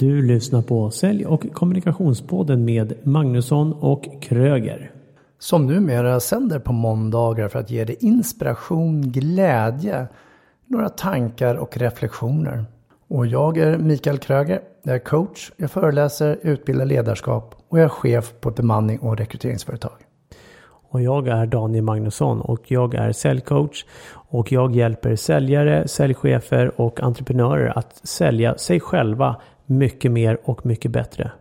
Du lyssnar på Sälj och kommunikationspodden med Magnusson och Kröger. Som numera sänder på måndagar för att ge dig inspiration, glädje, några tankar och reflektioner. Och jag är Mikael Kröger, jag är coach, jag föreläser, utbildar ledarskap och jag är chef på ett bemanning och rekryteringsföretag. Och jag är Daniel Magnusson och jag är säljcoach och jag hjälper säljare, säljchefer och entreprenörer att sälja sig själva mycket mer och mycket bättre.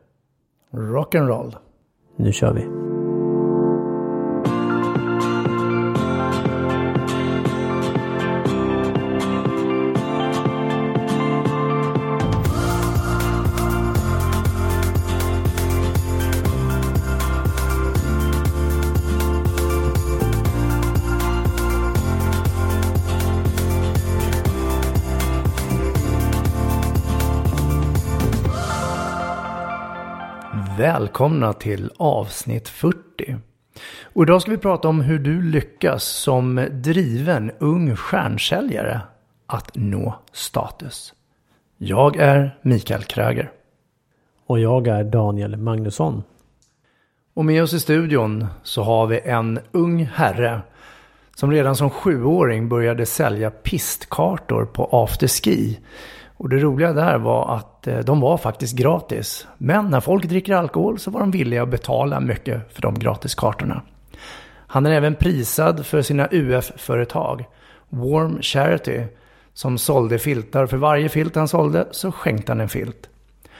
Rock'n'roll! Nu kör vi! Välkomna till avsnitt 40. Och idag ska vi prata om hur du lyckas som driven ung stjärnsäljare att nå status. Jag är Mikael Kröger. Och jag är Daniel Magnusson. Och med oss i studion så har vi en ung herre som redan som sjuåring började sälja pistkartor på afterski och det roliga där var att att eh, de var faktiskt gratis. Men när folk dricker alkohol så var de villiga att betala mycket för de gratiskartorna. Han är även prisad för sina UF-företag, Warm Charity, som sålde filtar. För varje filt han sålde så skänkte han en filt.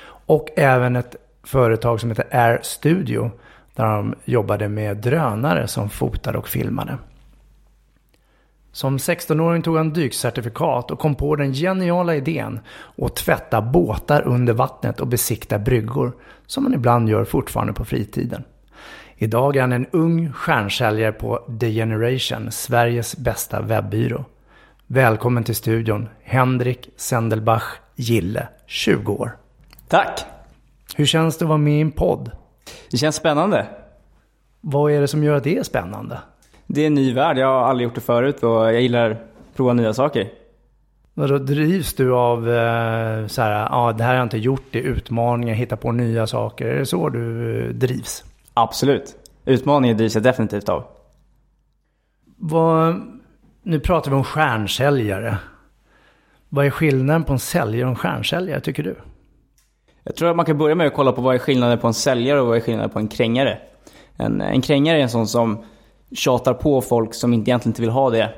Och även ett företag som heter Air Studio, där de jobbade med drönare som fotade och filmade. Som 16-åring tog han dykcertifikat och kom på den geniala idén att tvätta båtar under vattnet och besikta bryggor, som man ibland gör fortfarande på fritiden. Idag är han en ung stjärnsäljare på The Generation, Sveriges bästa webbyrå. Välkommen till studion, Henrik Sendelbach Gille, 20 år. Tack! Hur känns det att vara med i en podd? Det känns spännande. Vad är det som gör att det är spännande? Det är en ny värld, jag har aldrig gjort det förut och jag gillar att prova nya saker. Och då drivs du av eh, så här, ja det här har jag inte gjort, det är utmaningar, hitta på nya saker. Är det så du eh, drivs? Absolut. Utmaningar drivs jag definitivt av. Vad, nu pratar vi om stjärnsäljare. Vad är skillnaden på en säljare och en stjärnsäljare tycker du? Jag tror att man kan börja med att kolla på vad är skillnaden på en säljare och vad är skillnaden på en krängare. En, en krängare är en sån som tjatar på folk som inte egentligen inte vill ha det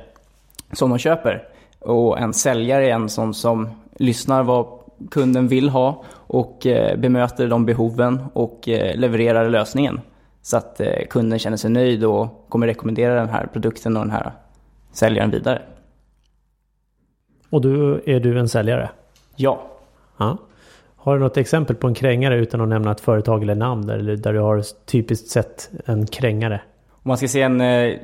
som de köper. Och en säljare är en sån som lyssnar vad kunden vill ha och eh, bemöter de behoven och eh, levererar lösningen. Så att eh, kunden känner sig nöjd och kommer rekommendera den här produkten och den här säljaren vidare. Och du, är du en säljare? Ja. ja. Har du något exempel på en krängare utan att nämna ett företag eller namn eller där du har typiskt sett en krängare? Om man ska se en eh,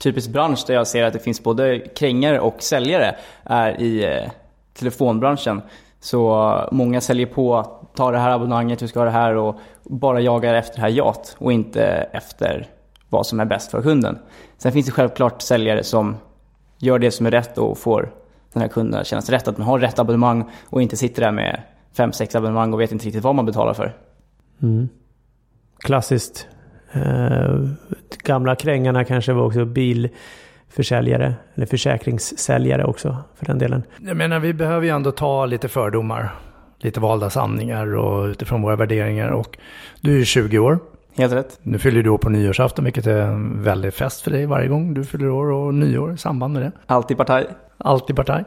typisk bransch där jag ser att det finns både krängare och säljare är i eh, telefonbranschen. Så många säljer på att ta det här abonnemanget, du ska ha det här och bara jagar efter det här jat och inte efter vad som är bäst för kunden. Sen finns det självklart säljare som gör det som är rätt och får den här kunden att känna sig rätt. Att man har rätt abonnemang och inte sitter där med fem, sex abonnemang och vet inte riktigt vad man betalar för. Mm. Klassiskt gamla krängarna kanske var också bilförsäljare. Eller försäkringssäljare också för den delen. Jag menar vi behöver ju ändå ta lite fördomar. Lite valda sanningar och utifrån våra värderingar. Och du är 20 år. Helt rätt. Nu fyller du år på nyårsafton vilket är en väldig fest för dig varje gång du fyller år och nyår i samband med det. Alltid partaj. Alltid partaj.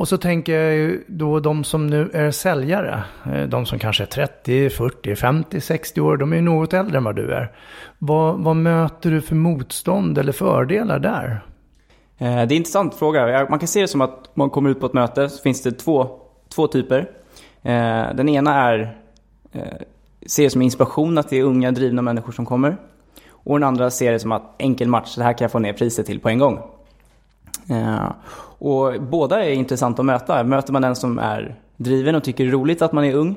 Och så tänker jag ju då de som nu är säljare, eh, de som kanske är 30, 40, 50, 60 år, de är ju något äldre än vad du är. Vad, vad möter du för motstånd eller fördelar där? Eh, det är en intressant fråga. Man kan se det som att man kommer ut på ett möte så finns det två, två typer. Eh, den ena är, ser det som inspiration att det är unga drivna människor som kommer. Och den andra ser det som att enkel match, det här kan jag få ner priset till på en gång. Och båda är intressanta att möta. Möter man den som är driven och tycker det är roligt att man är ung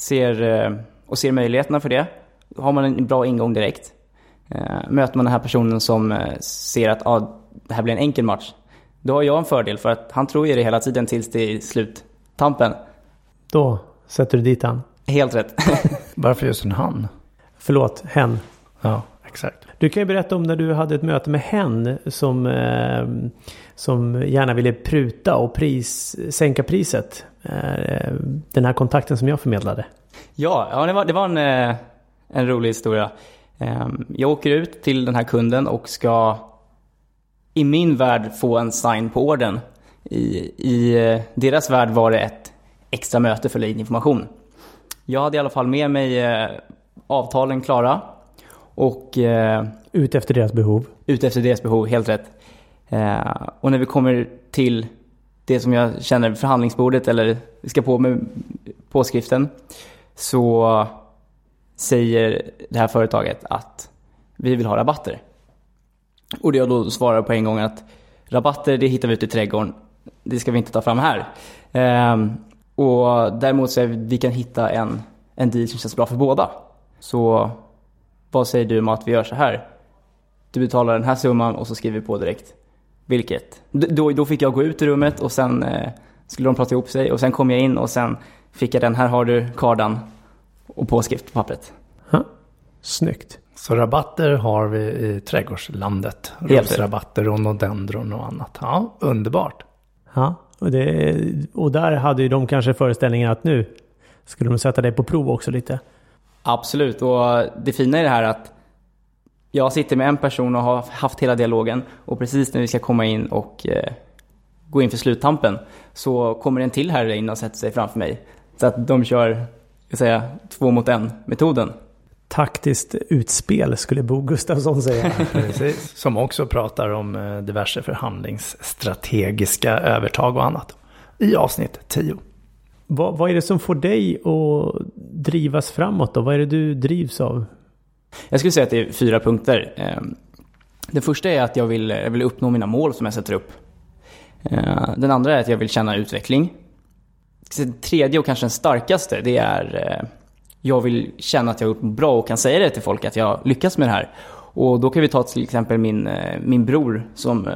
ser, eh, och ser möjligheterna för det, då har man en bra ingång direkt. Eh, möter man den här personen som eh, ser att ah, det här blir en enkel match, då har jag en fördel för att han tror ju det hela tiden tills det är sluttampen. Då sätter du dit han. Helt rätt. Varför just en han? Förlåt, hen. Ja, exakt. Du kan ju berätta om när du hade ett möte med hen som, eh, som gärna ville pruta och pris, sänka priset. Eh, den här kontakten som jag förmedlade. Ja, ja det var, det var en, eh, en rolig historia. Ehm, jag åker ut till den här kunden och ska i min värld få en sign på orden. I, I eh, deras värld var det ett extra möte för lead-information. Jag hade i alla fall med mig eh, avtalen klara och eh, Ut efter deras behov. ute efter deras behov, helt rätt. Eh, och när vi kommer till det som jag känner förhandlingsbordet eller vi ska på med påskriften så säger det här företaget att vi vill ha rabatter. Och det jag då svarar på en gång att rabatter det hittar vi ute i trädgården. Det ska vi inte ta fram här. Ehm, och däremot så är vi, vi kan hitta en, en deal som känns bra för båda. Så vad säger du om att vi gör så här? Du betalar den här summan och så skriver vi på direkt. Vilket? Då, då fick jag gå ut ur rummet och sen eh, skulle de prata ihop sig och sen kom jag in och sen fick jag den, här har du kardan och påskrift på pappret. Ha? Snyggt. Så rabatter har vi i trädgårdslandet. Rosrabatter, rhododendron och annat. Ja, underbart. Ja, och, det, och där hade ju de kanske föreställningen att nu skulle de sätta dig på prov också lite. Absolut, och det fina i det här är att jag sitter med en person och har haft hela dialogen och precis när vi ska komma in och eh, gå in för sluttampen så kommer en till herre in och sätter sig framför mig. Så att de kör, ska säga, två mot en metoden. Taktiskt utspel skulle Bo Gustafsson säga. Precis. Som också pratar om eh, diverse förhandlingsstrategiska övertag och annat. I avsnitt 10 vad, vad är det som får dig att drivas framåt då? Vad är det du drivs av? Jag skulle säga att det är fyra punkter. Den Det första är att jag vill, jag vill uppnå mina mål som jag sätter upp. Ehm, den andra är att jag vill känna utveckling. Den tredje och kanske den starkaste, det är eh, jag vill känna att jag har gjort bra och kan säga det till folk att jag lyckas med det här. Och då kan vi ta till exempel min, eh, min bror som, eh,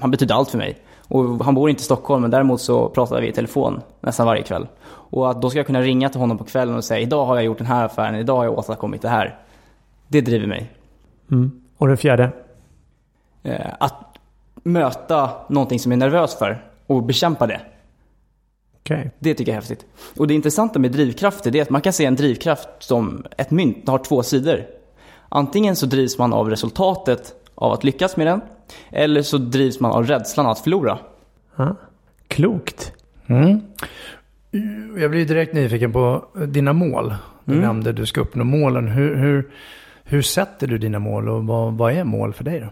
han betydde allt för mig. Och han bor inte i Stockholm men däremot så pratar vi i telefon nästan varje kväll. Och att då ska jag kunna ringa till honom på kvällen och säga idag har jag gjort den här affären, idag har jag åstadkommit det här. Det driver mig. Mm. Och den fjärde? Eh, Att möta någonting som jag är nervös för och bekämpa det. Okej. Det tycker jag är häftigt. Och det intressanta med drivkrafter det är att man kan se en drivkraft som ett mynt. Har två sidor. Antingen så drivs man av resultatet av att lyckas med den. Eller så drivs man av rädslan att förlora. Ja. Klokt. Mm. Jag blir direkt nyfiken på dina mål. Du Mm. nämnde du ska uppnå målen. Hur, hur, hur sätter du dina mål och vad, vad är mål för dig då?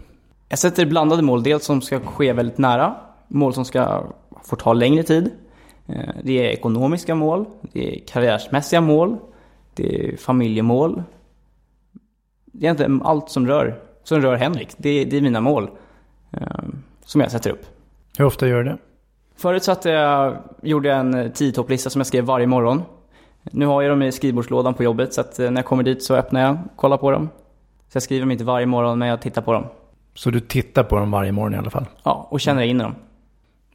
Jag sätter blandade mål. Dels som ska ske väldigt nära. Mål som ska få ta längre tid. Eh, Det är ekonomiska mål. Det är karriärsmässiga mål. Det är familjemål. Det är inte allt som rör, som rör Henrik. Det, det är mina mål. eh, Som jag sätter upp. Hur ofta gör du det? Förut satte jag, gjorde jag en 10-topplista som jag skrev varje morgon. Nu har jag dem i skrivbordslådan på jobbet så att eh, när jag kommer dit så öppnar jag, kollar på dem. Så jag skriver dem inte varje morgon men jag tittar på dem. Så du tittar på dem varje morgon i alla fall? Ja, och känner in dem.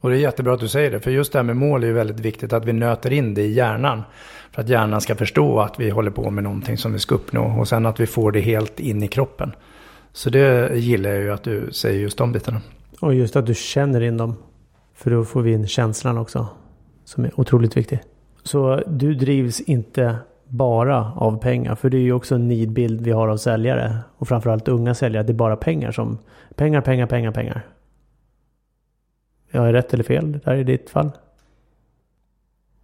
Och det är jättebra att du säger det, för just det här med mål är ju väldigt viktigt att vi nöter in det i hjärnan. För att hjärnan ska förstå att vi håller på med någonting som vi ska uppnå och sen att vi får det helt in i kroppen. Så det gillar jag ju att du säger just de bitarna. Och just att du känner in dem. För då får vi in känslan också. Som är otroligt viktig. Så du drivs inte bara av pengar. För det är ju också en nidbild vi har av säljare. Och framförallt unga säljare. Det är bara pengar som... Pengar, pengar, pengar, pengar. Jag är rätt eller fel där i ditt fall?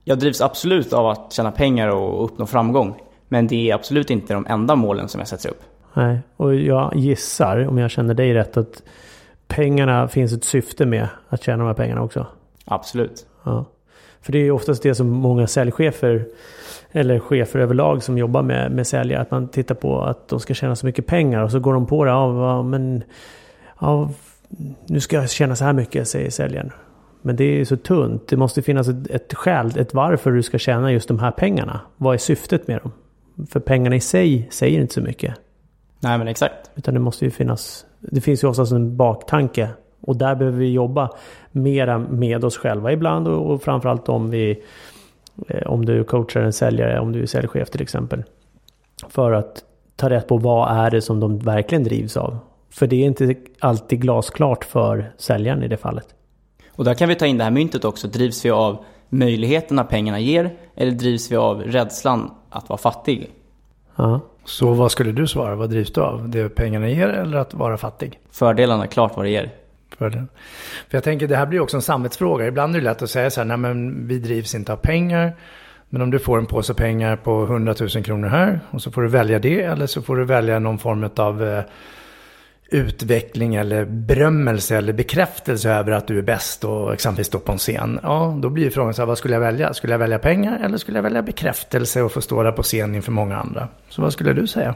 Jag drivs absolut av att tjäna pengar och uppnå framgång. Men det är absolut inte de enda målen som jag sätter upp. Nej, och jag gissar, om jag känner dig rätt, att pengarna finns ett syfte med att tjäna de här pengarna också. Absolut. Ja. För det är ju oftast det som många säljchefer eller chefer överlag som jobbar med, med säljare. Att man tittar på att de ska tjäna så mycket pengar och så går de på det. Ja, men, ja, nu ska jag tjäna så här mycket, säger säljaren. Men det är så tunt. Det måste finnas ett, ett skäl, ett varför du ska tjäna just de här pengarna. Vad är syftet med dem? För pengarna i sig säger inte så mycket. Nej men exakt. Utan det måste ju finnas, det finns ju oftast en baktanke. Och där behöver vi jobba mera med oss själva ibland och, och framförallt om vi Eh, om du coachar en säljare, om du är säljchef till exempel. För att ta rätt på vad är det som de verkligen drivs av. För det är inte alltid glasklart för säljaren i det fallet. Och där kan vi ta in det här myntet också. Drivs vi av möjligheterna pengarna ger eller drivs vi av rädslan att vara fattig? Ja. Så vad skulle du svara? Vad drivs du av? Det pengarna ger eller att vara fattig? Fördelarna, klart vad det ger. Fördelen. För jag tänker det här blir också en samvetsfråga. Ibland är det lätt att säga så här, nej men vi drivs inte av pengar. Men om du får en påse pengar på 100 000 kronor här och så får du välja det eller så får du välja någon form av eh, utveckling eller berömmelse eller bekräftelse över att du är bäst och exempelvis stå på en scen. Ja, då blir frågan så här, vad skulle jag välja? Skulle jag välja pengar eller skulle jag välja bekräftelse och få stå där på scen inför många andra? Så vad skulle du säga?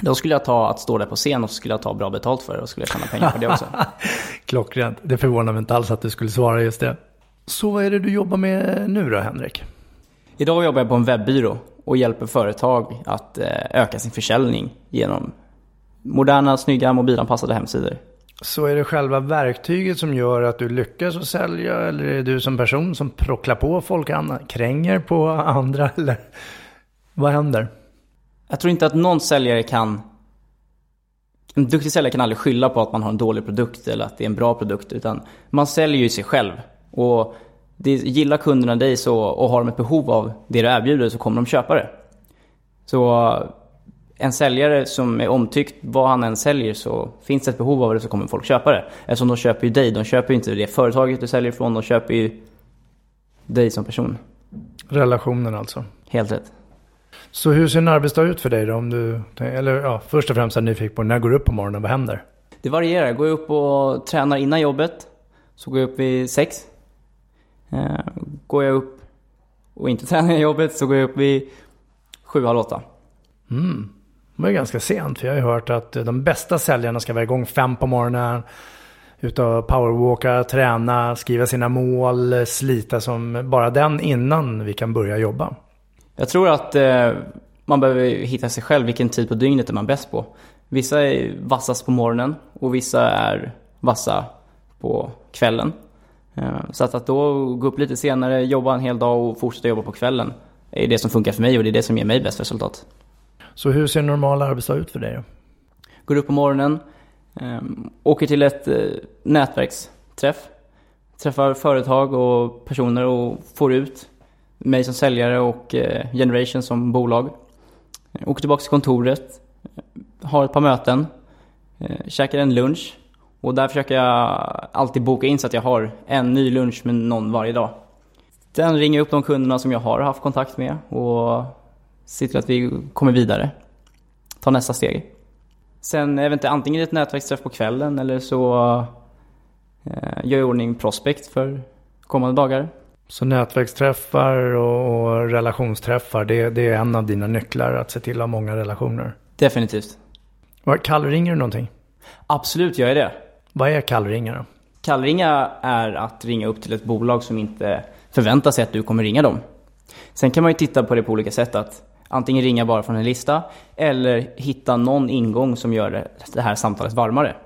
Då skulle jag ta att stå där på scen och så skulle jag ta bra betalt för det och skulle jag tjäna pengar på det också. Klockrent. Det förvånar mig inte alls att du skulle svara just det. Så vad är det du jobbar med nu då, Henrik? Idag jobbar jag på en webbyrå och hjälper företag att eh, öka sin försäljning genom moderna, snygga, mobilanpassade hemsidor. Så är det själva verktyget som gör att du lyckas att sälja eller är det du som person som procklar på folk, kränger på andra eller vad händer? Jag tror inte att någon säljare kan en duktig säljare kan aldrig skylla på att man har en dålig produkt eller att det är en bra produkt. Utan man säljer ju sig själv. Och det, gillar kunderna dig så, och har de ett behov av det du erbjuder så kommer de köpa det. Så en säljare som är omtyckt, vad han än säljer så finns det ett behov av det så kommer folk köpa det. Eftersom de köper ju dig, de köper ju inte det företaget du säljer ifrån, de köper ju dig som person. Relationen alltså. Helt rätt. Så hur ser en arbetsdag ut för dig då? Om du, eller ja, först och främst är jag nyfiken på när går du upp på morgonen? Vad händer? Det varierar. Går jag upp och tränar innan jobbet så går jag upp vid sex. Eh, går jag upp och inte tränar innan jobbet så går jag upp vid sju, halv åtta. Mm. Det är ganska sent. För jag har ju hört att de bästa säljarna ska vara igång fem på morgonen. Ut och powerwalka, träna, skriva sina mål, slita som bara den innan vi kan börja jobba. Jag tror att eh, man behöver hitta sig själv, vilken tid på dygnet är man bäst på. Vissa är vassast på morgonen och vissa är vassa på kvällen. Eh, så att, att då gå upp lite senare, jobba en hel dag och fortsätta jobba på kvällen är det som funkar för mig och det är det som ger mig bäst resultat. Så hur ser en normal arbetsdag ut för dig? Går upp på morgonen, ehm, åker till ett eh, nätverksträff, träffar företag och personer och får ut mig som säljare och eh, Generation som bolag. Eh, åker tillbaka till kontoret, har ett par möten, käkar en lunch och där försöker jag alltid boka in så att jag har en ny lunch med någon varje dag. Sen ringer jag upp de kunderna som jag har haft kontakt med och ser till att vi kommer vidare. Tar nästa steg. Sen eventuellt antingen ett nätverksträff på kvällen eller så eh, gör jag i ordning prospect för kommande dagar. Så nätverksträffar och, och relationsträffar, det, det, är en av dina nycklar att se till att ha många relationer? Definitivt. Kallringer du någonting? Absolut gör jag det. Vad är kallringa då? Kallringa är att ringa upp till ett bolag som inte förväntar sig att du kommer ringa dem. Sen kan man ju titta på det på olika sätt. Att antingen ringa bara från en lista eller hitta någon ingång som gör det här samtalet varmare.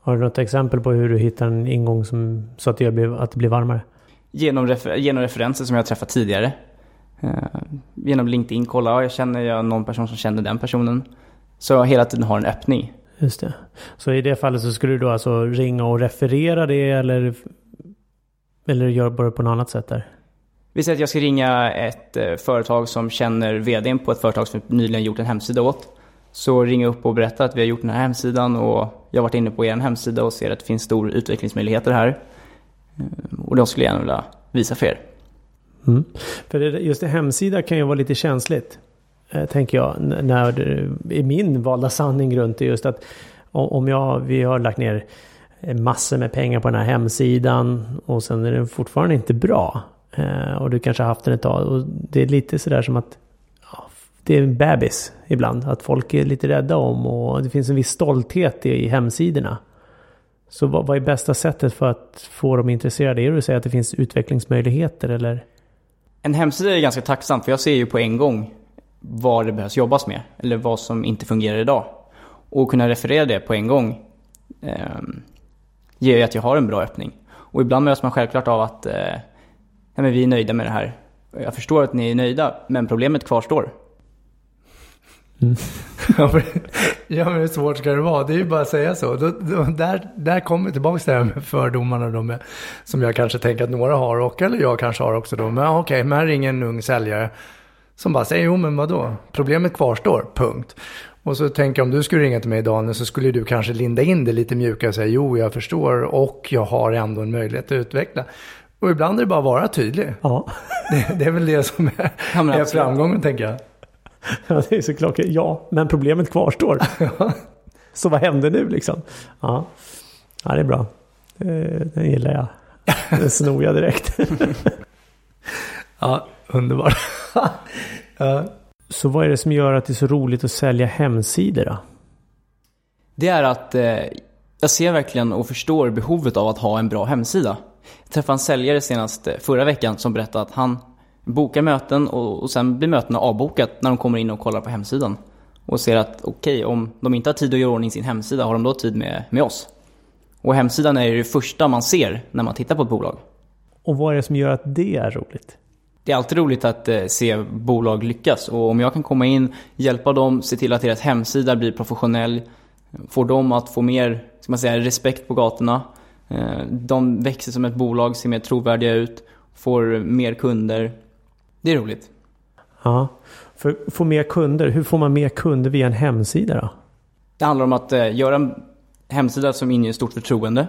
Har du något exempel på hur du hittar en ingång som, så att det, blir, att det blir varmare? Genom, refer genom referenser som jag träffat tidigare. Uh, genom LinkedIn, kolla, ja, jag känner jag någon person som känner den personen. Så jag hela tiden har en öppning. Just det. Så i det fallet så skulle du då alltså ringa och referera det eller, eller gör bara på något annat sätt där? Vi säger att jag ska ringa ett eh, företag som känner vdn på ett företag som nyligen gjort en hemsida åt. Så ringer upp och berättar att vi har gjort den här hemsidan och jag har varit inne på er hemsida och ser att det finns stora utvecklingsmöjligheter här. Ehm, och de skulle jag gärna vilja visa för er. Mm. För just det, hemsida kan ju vara lite känsligt. Eh, tänker jag. När det, I min valda sanning runt det just att om jag, vi har lagt ner massor med pengar på den här hemsidan och sen är den fortfarande inte bra. Eh, och du kanske har haft den ett tag. Och det är lite sådär som att ja, det är en bebis ibland. Att folk är lite rädda om och det finns en viss stolthet i hemsidorna. Så vad, vad är bästa sättet för att få dem intresserade? Är det att säga att det finns utvecklingsmöjligheter eller? En hemsida är ganska tacksam för jag ser ju på en gång vad det behövs jobbas med. Eller vad som inte fungerar idag. Och kunna referera det på en gång eh, ger ju att jag har en bra öppning. Och ibland möts man självklart av att eh, nej men vi är nöjda med det här. Jag förstår att ni är nöjda, men problemet kvarstår. Mm. ja, men hur svårt ska det vara? Det är ju bara att säga så. Då, då, där, där kommer tillbaka det här med fördomarna då med, som jag kanske tänker att några har och eller jag kanske har också då. Men okej, okay, men här ringer en ung säljare som bara säger jo men vadå, problemet kvarstår, punkt. Och så tänker jag om du skulle ringa till mig Daniel så skulle du kanske linda in det lite mjukare och säga jo jag förstår och jag har ändå en möjlighet att utveckla. Och ibland är det bara att vara tydlig. Ja. Det, det är väl det som är, ja, är framgången tänker jag. Ja, det är såklart. Ja, men problemet kvarstår. Så vad händer nu liksom? Ja, ja det är bra. Den gillar jag. Den snor jag direkt. ja, underbart. ja. Så vad är det som gör att det är så roligt att sälja hemsidor då? Det är att eh, jag ser verkligen och förstår behovet av att ha en bra hemsida. Jag träffade en säljare senast eh, förra veckan som berättade att han bokar möten och, och sen blir mötena avbokat när de kommer in och kollar på hemsidan. Och ser att okej, okay, om de inte har tid att göra ordning sin hemsida, har de då tid med, med oss? Och hemsidan är ju det första man ser när man tittar på ett bolag. Och vad är det som gör att det är roligt? Det är alltid roligt att eh, se bolag lyckas och om jag kan komma in, hjälpa dem, se till att deras hemsida blir professionell, får dem att få mer ska man säga, respekt på gatorna. Eh, de växer som ett bolag, ser mer trovärdiga ut, får mer kunder. Det är roligt. Ja, för att få mer kunder, hur får man mer kunder via en hemsida då? Det handlar om att eh, göra en hemsida som inger stort förtroende.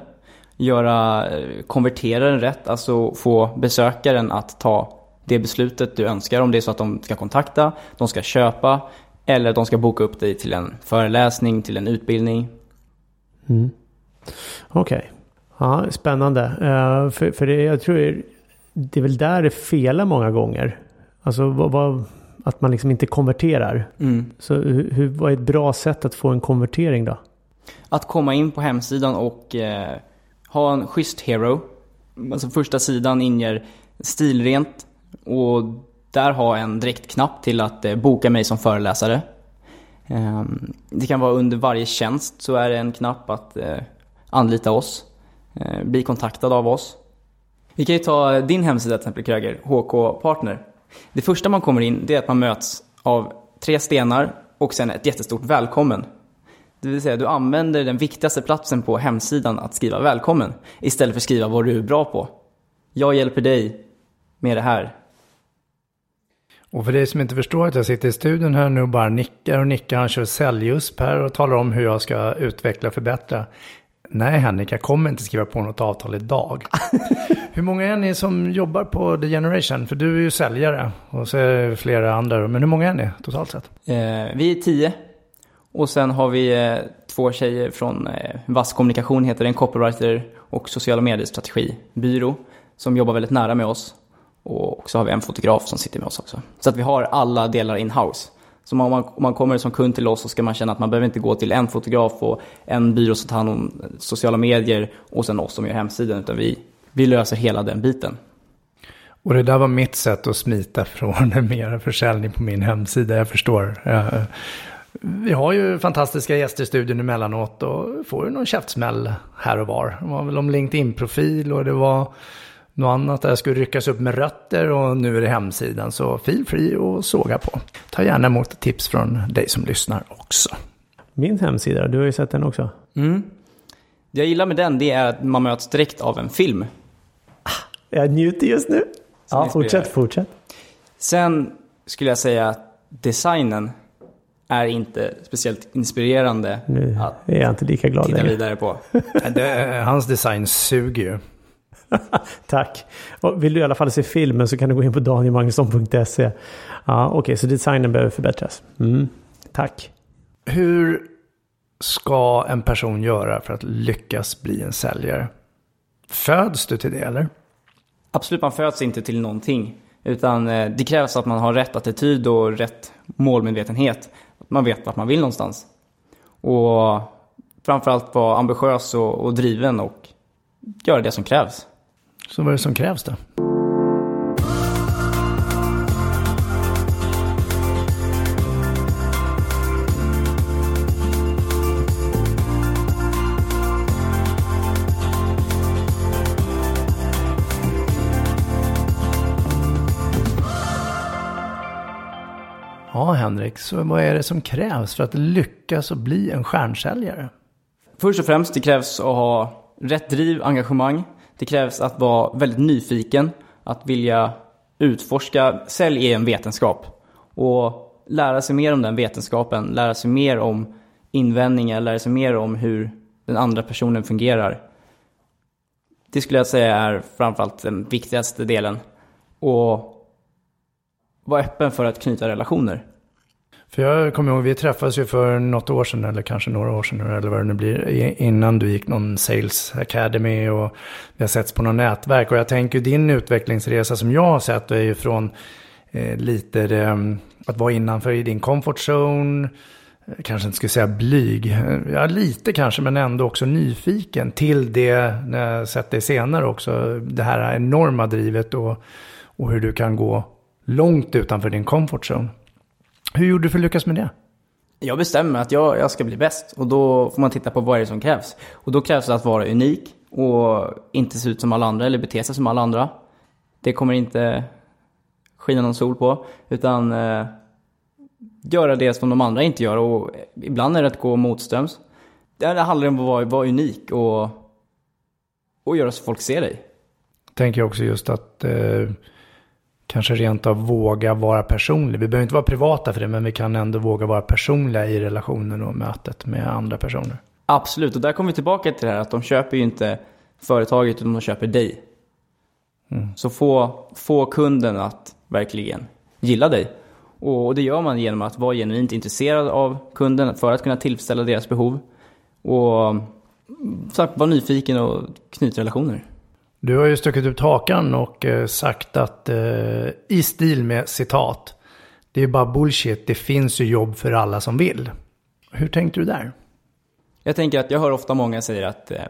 Göra, konvertera den rätt, alltså få besökaren att ta det beslutet du önskar. Om det är så att de ska kontakta, de ska köpa eller de ska boka upp dig till en föreläsning, till en utbildning. Mm. Okej. Okay. Ja, spännande. Uh, för för det, jag tror det är väl där det felar många gånger. Alltså vad, vad, att man liksom inte konverterar. Mm. Så hur, vad är ett bra sätt att få en konvertering då? Att komma in på hemsidan och eh, ha en schysst hero. Alltså första sidan inger stilrent, och där ha en direktknapp till att eh, boka mig som föreläsare. Ehm, det kan vara under varje tjänst så är det en knapp att eh, anlita oss, eh, Eh, bli kontaktad av oss. Vi kan ju ta din hemsida till exempel Kröger, HK Partner. Det första man kommer in det är att man möts av tre stenar och sen ett jättestort välkommen. Det vill säga du använder den viktigaste platsen på hemsidan att skriva välkommen istället för att skriva vad du är bra på. Jag hjälper dig med det här. Och för dig som inte förstår att jag sitter i studion här nu och bara nickar och nickar, han kör säljusp här och talar om hur jag ska utveckla och förbättra. Nej Henrik, jag kommer inte skriva på något avtal idag. hur många är ni som jobbar på The Generation? För du är ju säljare och så är det flera andra. Men hur många är ni totalt sett? Eh, vi är tio. Och sen har vi eh, två tjejer från eh, Vass Kommunikation, heter det, en copywriter och sociala medier-strategibyrå som jobbar väldigt nära med oss. Och så har vi en fotograf som sitter med oss också. Så att vi har alla delar in-house. Så om man, om man kommer som kund till oss så ska man känna att man behöver inte gå till en fotograf och en byrå som tar hand om sociala medier och sen oss som gör hemsidan. Utan vi, vi löser hela den biten. Och det där var mitt sätt att smita från mer försäljning på min hemsida. Jag förstår. Vi har ju fantastiska gäster i studion emellanåt och får ju någon käftsmäll här och var. Det var väl om LinkedIn-profil och det var något annat där jag skulle ryckas upp med rötter och nu är det hemsidan. Så feel free och såga på. Ta gärna emot tips från dig som lyssnar också. Min hemsida, du har ju sett den också. Mm. Det jag gillar med den det är att man möts direkt av en film. Ah, jag njuter just nu. Ja, fortsätt, fortsätt. Sen skulle jag säga att designen är inte speciellt inspirerande nu att är jag inte lika glad titta längre. vidare på. det, hans design suger ju. Tack. Och vill du i alla fall se filmen så kan du gå in på danielmagnusson.se. Ja, Okej, okay, så designen behöver förbättras. Mm. Tack. Hur ska en person göra för att lyckas bli en säljare? Föds du till det eller? Absolut, man föds inte till någonting. Utan eh, det krävs att man har rätt attityd och rätt målmedvetenhet. Man vet vart man vill någonstans. Och framförallt vara ambitiös och, och driven och göra det som krävs. Så vad är det som krävs då? Ja, Henrik, så vad är det som krävs för att lyckas och bli en stjärnsäljare? Först och främst, det krävs att ha rätt driv, engagemang. Det krävs att vara väldigt nyfiken, att vilja utforska. Sälj är en vetenskap. Och lära sig mer om den vetenskapen, lära sig mer om invändningar, lära sig mer om hur den andra personen fungerar. Det skulle jag säga är framförallt den viktigaste delen. Och vara öppen för att knyta relationer. För jag kommer ihåg, vi träffades ju för något år sedan, eller kanske några år sedan, eller vad det nu blir, innan du gick någon Sales Academy och vi har setts på något nätverk. Och jag tänker din utvecklingsresa som jag har sett är ju från eh, lite eh, att vara innanför i din comfort zone, eh, kanske inte skulle säga blyg, eh, ja lite kanske, men ändå också nyfiken till det, när jag sett dig senare också, det här enorma drivet och, och hur du kan gå långt utanför din comfort zone. Hur gjorde du för att lyckas med det? Jag bestämmer att jag, jag ska bli bäst och då får man titta på vad är det som krävs. Och då krävs det att vara unik och inte se ut som alla andra eller bete sig som alla andra. Det kommer inte skina någon sol på, utan eh, göra det som de andra inte gör och ibland är det att gå motströms. Det handlar om att vara, vara unik och, och göra så folk ser dig. Tänker också just att eh, kanske rent av våga vara personlig. Vi behöver inte vara privata för det, men vi kan ändå våga vara personliga i relationen och mötet med andra personer. Absolut, och där kommer vi tillbaka till det här att de köper ju inte företaget utan de köper dig. Mm. Så få, få kunden att verkligen gilla dig. Och det gör man genom att vara genuint intresserad av kunden för att kunna tillfredsställa deras behov. Och sagt, vara nyfiken och knyta relationer. Du har ju stuckit ut hakan och eh, sagt att eh, i stil med citat. Det är bara bullshit, det finns ju jobb för alla som vill. Hur tänkte du där? Jag tänker att jag hör ofta många säga att eh,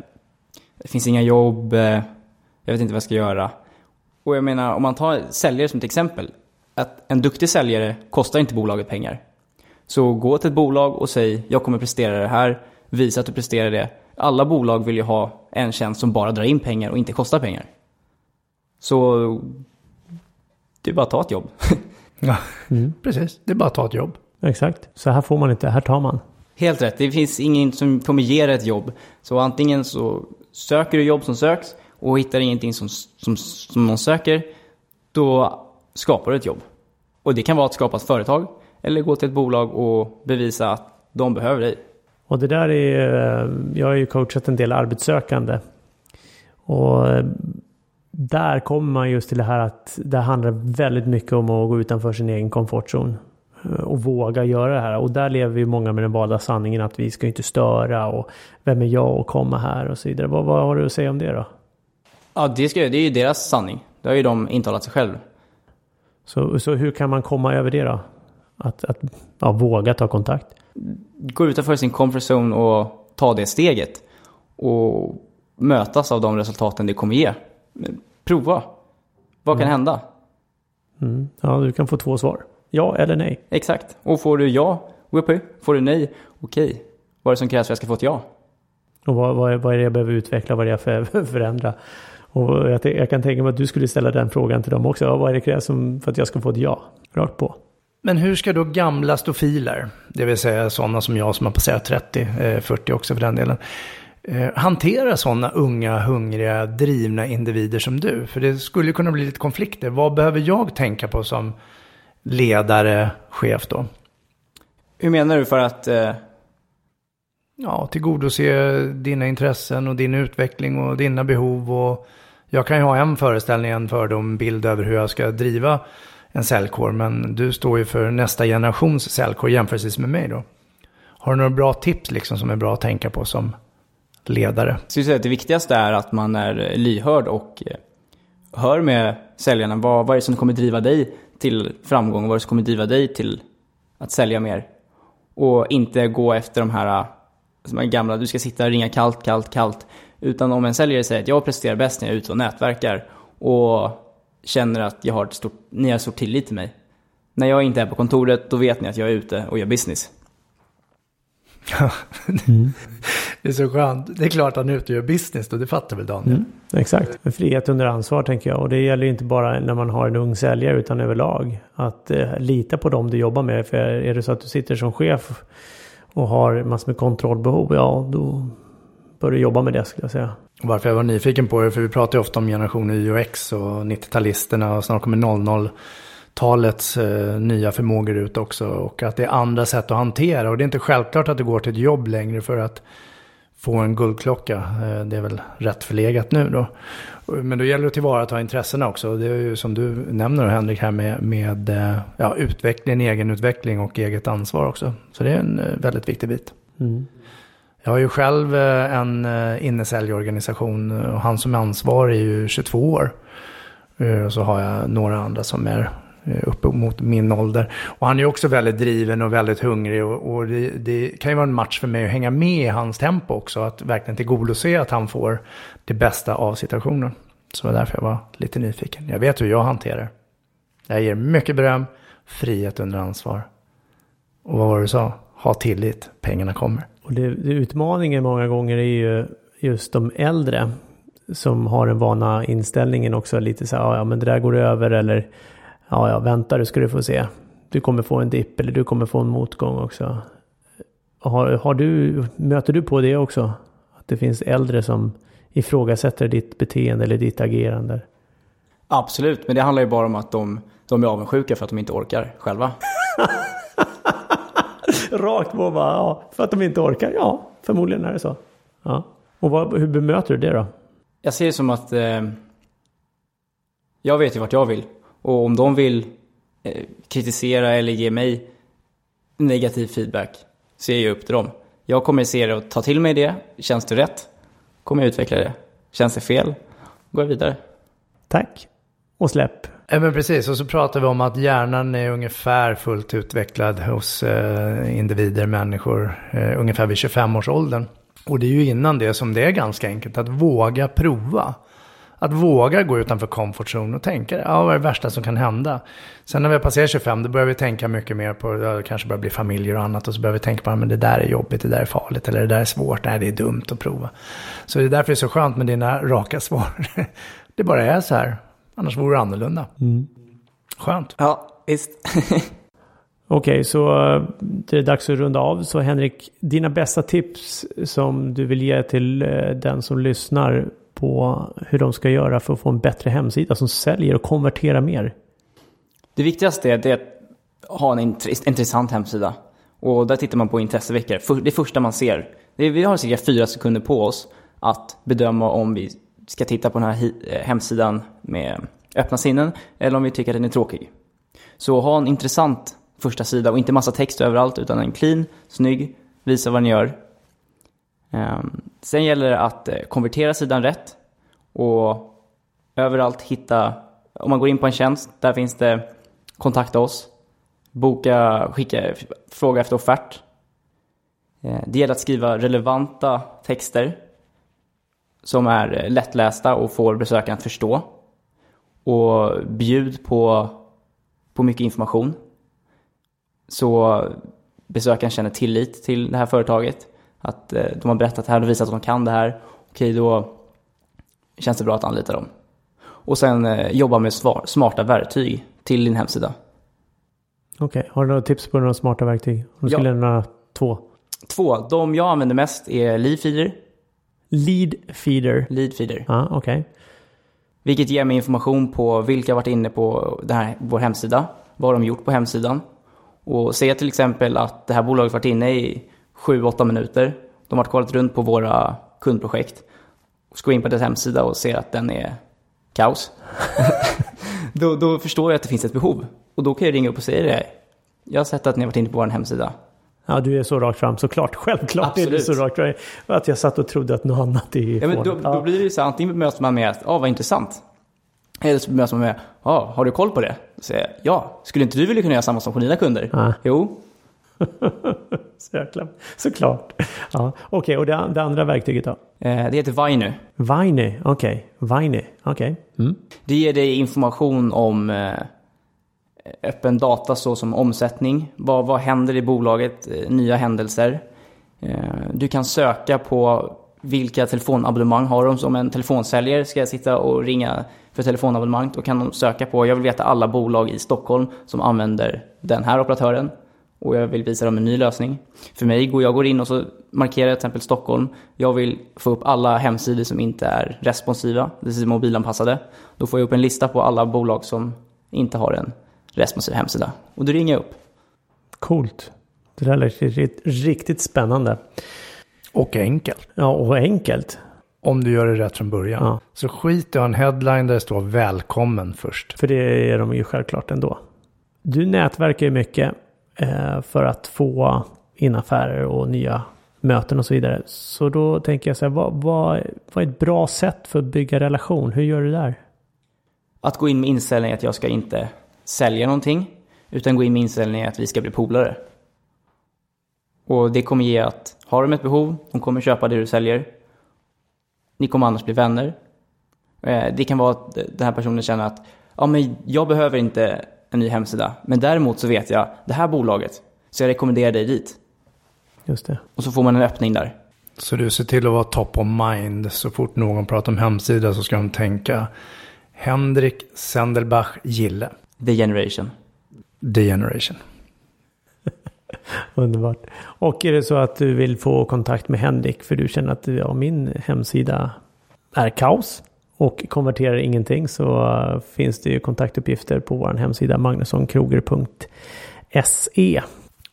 det finns inga jobb, eh, jag vet inte vad jag ska göra. Och jag menar, om man tar säljare som ett exempel. Att en duktig säljare kostar inte bolaget pengar. Så gå till ett bolag och säg, jag kommer prestera det här, visa att du presterar det alla bolag vill ju ha en tjänst som bara drar in pengar och inte kostar pengar. Så det är bara att ta ett jobb. ja, mm. precis. Det är bara att ta ett jobb. Exakt. Så här får man inte, här tar man. Helt rätt. Det finns ingen som kommer ge dig ett jobb. Så antingen så söker du jobb som söks och hittar ingenting som, som, som någon söker, då skapar du ett jobb. Och det kan vara att skapa ett företag eller gå till ett bolag och bevisa att de behöver dig. Och det där är, eh, jag har ju coachat en del arbetssökande. Och eh, där kommer man just till det här att det handlar väldigt mycket om att gå utanför sin egen komfortzon. Eh, och våga göra det här. Och där lever ju många med den valda sanningen att vi ska inte störa och vem är jag att komma här och så vidare. Vad, vad har du att säga om det då? Ja, det, ska, det är ju deras sanning. Det har ju de intalat sig själv. Så, så hur kan man komma över det då? Att, att ja, våga ta kontakt? Gå utanför sin comfort zone och ta det steget. Och mötas av de resultaten det kommer ge. Prova. Vad mm. kan hända? Mm. Ja, du kan få två svar. Ja eller nej. Exakt. Och får du ja, whoopie. Får du nej, okej. Vad är det som krävs för att jag ska få ett ja? Och vad, vad, är, vad är det jag behöver utveckla? Vad är det jag för förändra? Och jag, jag, kan tänka mig att du skulle ställa den frågan till dem också. Ja, vad är det krävs för att jag ska få ett ja? Rakt på. Men hur ska då gamla stofiler, det vill säga sådana som jag som har passerat 30, 40 också för den delen, eh, hantera sådana unga, hungriga, drivna individer som du? För det skulle kunna bli lite konflikter. Vad behöver jag tänka på som ledare, chef då? Hur menar du för att... Eh... Ja, tillgodose dina intressen och din utveckling och dina behov. Och jag kan ju ha en föreställning, en fördom, bild över hur jag ska driva en säljkår. Men du står ju för nästa generations säljkår jämförelsevis med mig då. Har du några bra tips liksom som är bra att tänka på som ledare? Jag skulle säga att det viktigaste är att man är lyhörd och eh, hör med säljarna. Vad, vad är det som kommer driva dig till framgång? Vad är det som kommer driva dig till att sälja mer? Och inte gå efter de här eh, som är gamla, du ska sitta och ringa kallt, kallt, kallt. Utan om en säljare säger att jag presterar bäst när jag är ute och nätverkar och känner att jag har ett stort, ni har stor tillit till mig. När jag inte är på kontoret, då vet ni att jag är ute och gör business. mm. Det är så skönt. Det är klart han är ute och gör business då, det fattar väl Daniel? Mm, exakt. Frihet under ansvar tänker jag. Och det gäller ju inte bara när man har en ung säljare utan överlag. Att eh, lita på dem du jobbar med. För är det så att du sitter som chef och har massor med kontrollbehov, ja då bör du jobba med det skulle jag säga. Varför jag var nyfiken på det, för vi pratar ju ofta om generationen Y och X och 90-talisterna och snart kommer 00 talets eh, nya förmågor ut också. Och att det är andra sätt att hantera. Och det är inte självklart att det går till ett jobb längre för att få en guldklocka. Eh, det är väl rätt förlegat nu då. Men då gäller det att tillvarata intressena också. Det är ju som du nämner Henrik här med, med eh, ja, utveckling, egenutveckling och eget ansvar också. Så det är en eh, väldigt viktig bit. Mm. Jag har ju själv eh, en eh, innesäljorganisation eh, och han som är ansvarig är ju 22 år. Och så har jag några andra som är Eh, upp mot min ålder. Och han är också väldigt driven och väldigt hungrig. Och, och det, det, kan ju vara en match för mig att hänga med i hans tempo också. Att verkligen tillgodose att han får det bästa av situationen. Så det var därför jag var lite nyfiken. Jag vet hur jag hanterar. Jag ger mycket beröm, frihet under ansvar. Och vad var det du sa? Ha tillit, pengarna kommer. Och det, det utmaningen många gånger är ju just de äldre som har den vana inställningen också lite så här, ja men det där går över eller ja, ja, vänta du ska du få se. Du kommer få en dipp eller du kommer få en motgång också. Har, har du, möter du på det också? Att det finns äldre som ifrågasätter ditt beteende eller ditt agerande? Absolut, men det handlar ju bara om att de, de är avundsjuka för att de inte orkar själva. Rakt på bara, ja, för att de inte orkar. Ja, förmodligen är det så. Ja. Och vad, hur bemöter du det då? Jag ser det som att eh, jag vet ju vart jag vill. Och om de vill eh, kritisera eller ge mig negativ feedback så är jag upp till dem. Jag kommer se det och ta till mig det. Känns det rätt? Kommer jag utveckla det. Känns det fel? Går jag vidare. Tack. Och släpp. Ja, men precis, och så pratar vi om att hjärnan är ungefär fullt utvecklad hos eh, individer, människor, eh, ungefär vid 25-årsåldern. Och det är ju innan det som det är ganska enkelt att våga prova. Att våga gå utanför komfortzon och tänka, ja vad är det värsta som kan hända? Sen när vi har passerat 25, då börjar vi tänka mycket mer på, ja, det kanske börjar bli familjer och annat. Och så börjar vi tänka på, men det där är jobbigt, det där är farligt, eller det där är svårt, nej det är dumt att prova. Så det är därför det är så skönt med dina raka svar. det bara är så här, annars vore det annorlunda. Mm. Skönt. Ja, visst. Okej, okay, så eh, det är dags att runda av. Så Henrik, dina bästa tips som du vill ge till eh, den som lyssnar på hur de ska göra för att få en bättre hemsida som säljer och konverterar mer? Det viktigaste är att ha en intressant hemsida. Och där tittar man på intresseveckor. Det första man ser. Vi har cirka fyra sekunder på oss att bedöma om vi ska titta på den här eh, hemsidan med öppna sinnen eller om vi tycker att den är tråkig. Så ha en intressant första sida och inte massa text överallt utan en clean, snygg, visa vad ni gör ehm, sen gäller det att eh, konvertera sidan rätt och överallt hitta, om man går in på en tjänst, där finns det kontakta oss, boka, skicka, fråga efter offert. Ehm, det gäller att skriva relevanta texter som är lättlästa och får besökaren att förstå. Och bjud på, på mycket information. Så besökaren känner tillit till det här företaget. Att eh, de har berättat det här och visat att de kan det här. Okej, då känns det bra att anlita dem. Och sen eh, jobba med smarta verktyg till din hemsida. Okej, okay. har du några tips på några smarta verktyg? Om du skulle nämna två. Två. De jag använder mest är Leadfeeder. Leadfeeder? Leadfeeder. Ja, okej. Okay. Vilket ger mig information på vilka har varit inne på den här, vår hemsida. Vad har de gjort på hemsidan? Och säga till exempel att det här bolaget varit inne i 7-8 minuter. De har kollat runt på våra kundprojekt. Och ska in på deras hemsida och ser att den är kaos. då, då, förstår jag att det finns ett behov. Och då kan jag ringa upp och säga det. Jag har sett att ni har varit inne på vår hemsida. Ja, du är så rakt fram. Såklart, självklart Absolut. är du så rakt fram. Att jag satt och trodde att något annat är ja, men då, ja. då blir det ju så antingen bemöts man med att, ja vad intressant. Eller så bemöts man med, ja har du koll på det? Så säger jag, ja, skulle inte du vilja kunna göra samma som på dina kunder? Ja. Jo, så jäkla, såklart. Ja. Okej, okay, och det, det, andra verktyget då? Eh, det heter Viny. Viny, okej. Okay. Viny, okej. Okay. Mm. Det ger dig information om eh, öppen data såsom omsättning. Vad, vad händer i bolaget? Eh, nya händelser. Eh, du kan söka på vilka telefonabonnemang har de. Som en telefonsäljare ska jag sitta och ringa för telefonabonnemang. Då kan de söka på, jag vill veta alla bolag i Stockholm som använder den här operatören. Och jag vill visa dem en ny lösning. För mig, går jag går in och så markerar jag till exempel Stockholm. Jag vill få upp alla hemsidor som inte är responsiva, det vill säga mobilanpassade. Då får jag upp en lista på alla bolag som inte har en responsiv hemsida. Och då ringer jag upp. Coolt. Det där lät riktigt, riktigt spännande. Och enkelt. Ja, och enkelt. Om du gör det rätt från början. Ja. Så skit i en headline där det står välkommen först. För det är de ju självklart ändå. Du nätverkar ju mycket eh, för att få in affärer och nya möten och så vidare. Så då tänker jag så här, vad, vad, vad är ett bra sätt för att bygga relation? Hur gör du där? Att gå in med inställningen att jag ska inte sälja någonting. Utan gå in med inställningen att vi ska bli polare. Och det kommer ge att har de ett behov, de kommer köpa det du säljer. Ni kommer annars bli vänner. Eh, Det kan vara att den här personen känner att ja, men jag behöver inte en ny hemsida. Men däremot så vet jag det här bolaget. Så jag rekommenderar dig dit. Just det. Och så får man en öppning där. Så du ser till att vara top of mind. Så fort någon pratar om hemsida så ska de tänka Henrik Sendelbach Gille. The Generation. The Generation. Underbart. Och är det så att du vill få kontakt med Henrik för du känner att ja, min hemsida är kaos och konverterar ingenting så uh, finns det ju kontaktuppgifter på vår hemsida magnussonkroger.se.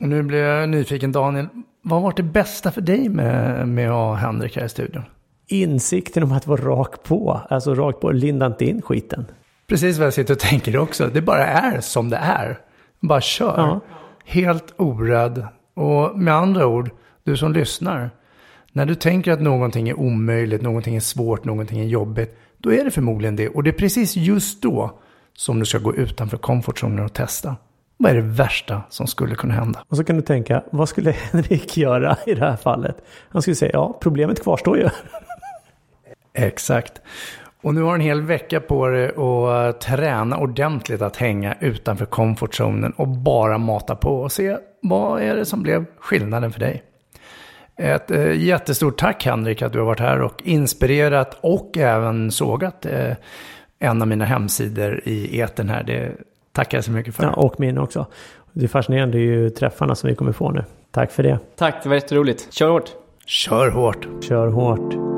Och nu blir jag nyfiken Daniel. Vad har varit det bästa för dig med, med att ha Henrik här i studion? Insikten om att vara rak på, alltså rakt på, linda inte in skiten. Precis vad jag sitter och tänker också. Det bara är som det är. Bara kör. Ja. Helt orädd. Och med andra ord, du som lyssnar. När du tänker att någonting är omöjligt, någonting är svårt, någonting är jobbigt. Då är det förmodligen det. Och det är precis just då som du ska gå utanför komfortzonen och testa. Vad är det värsta som skulle kunna hända? Och så kan du tänka, vad skulle Henrik göra i det här fallet? Han skulle säga, ja, problemet kvarstår ju. Exakt. Och nu har du en hel vecka på dig att träna ordentligt att hänga utanför komfortzonen och bara mata på och se vad är det som blev skillnaden för dig. Ett eh, jättestort tack Henrik att du har varit här och inspirerat och även sågat eh, en av mina hemsidor i eten här. Det tackar jag så mycket för. Ja, och min också. Det är fascinerande ju träffarna som vi kommer få nu. Tack för det. Tack, det var jätteroligt. Kör hårt! Kör hårt. Kör hårt.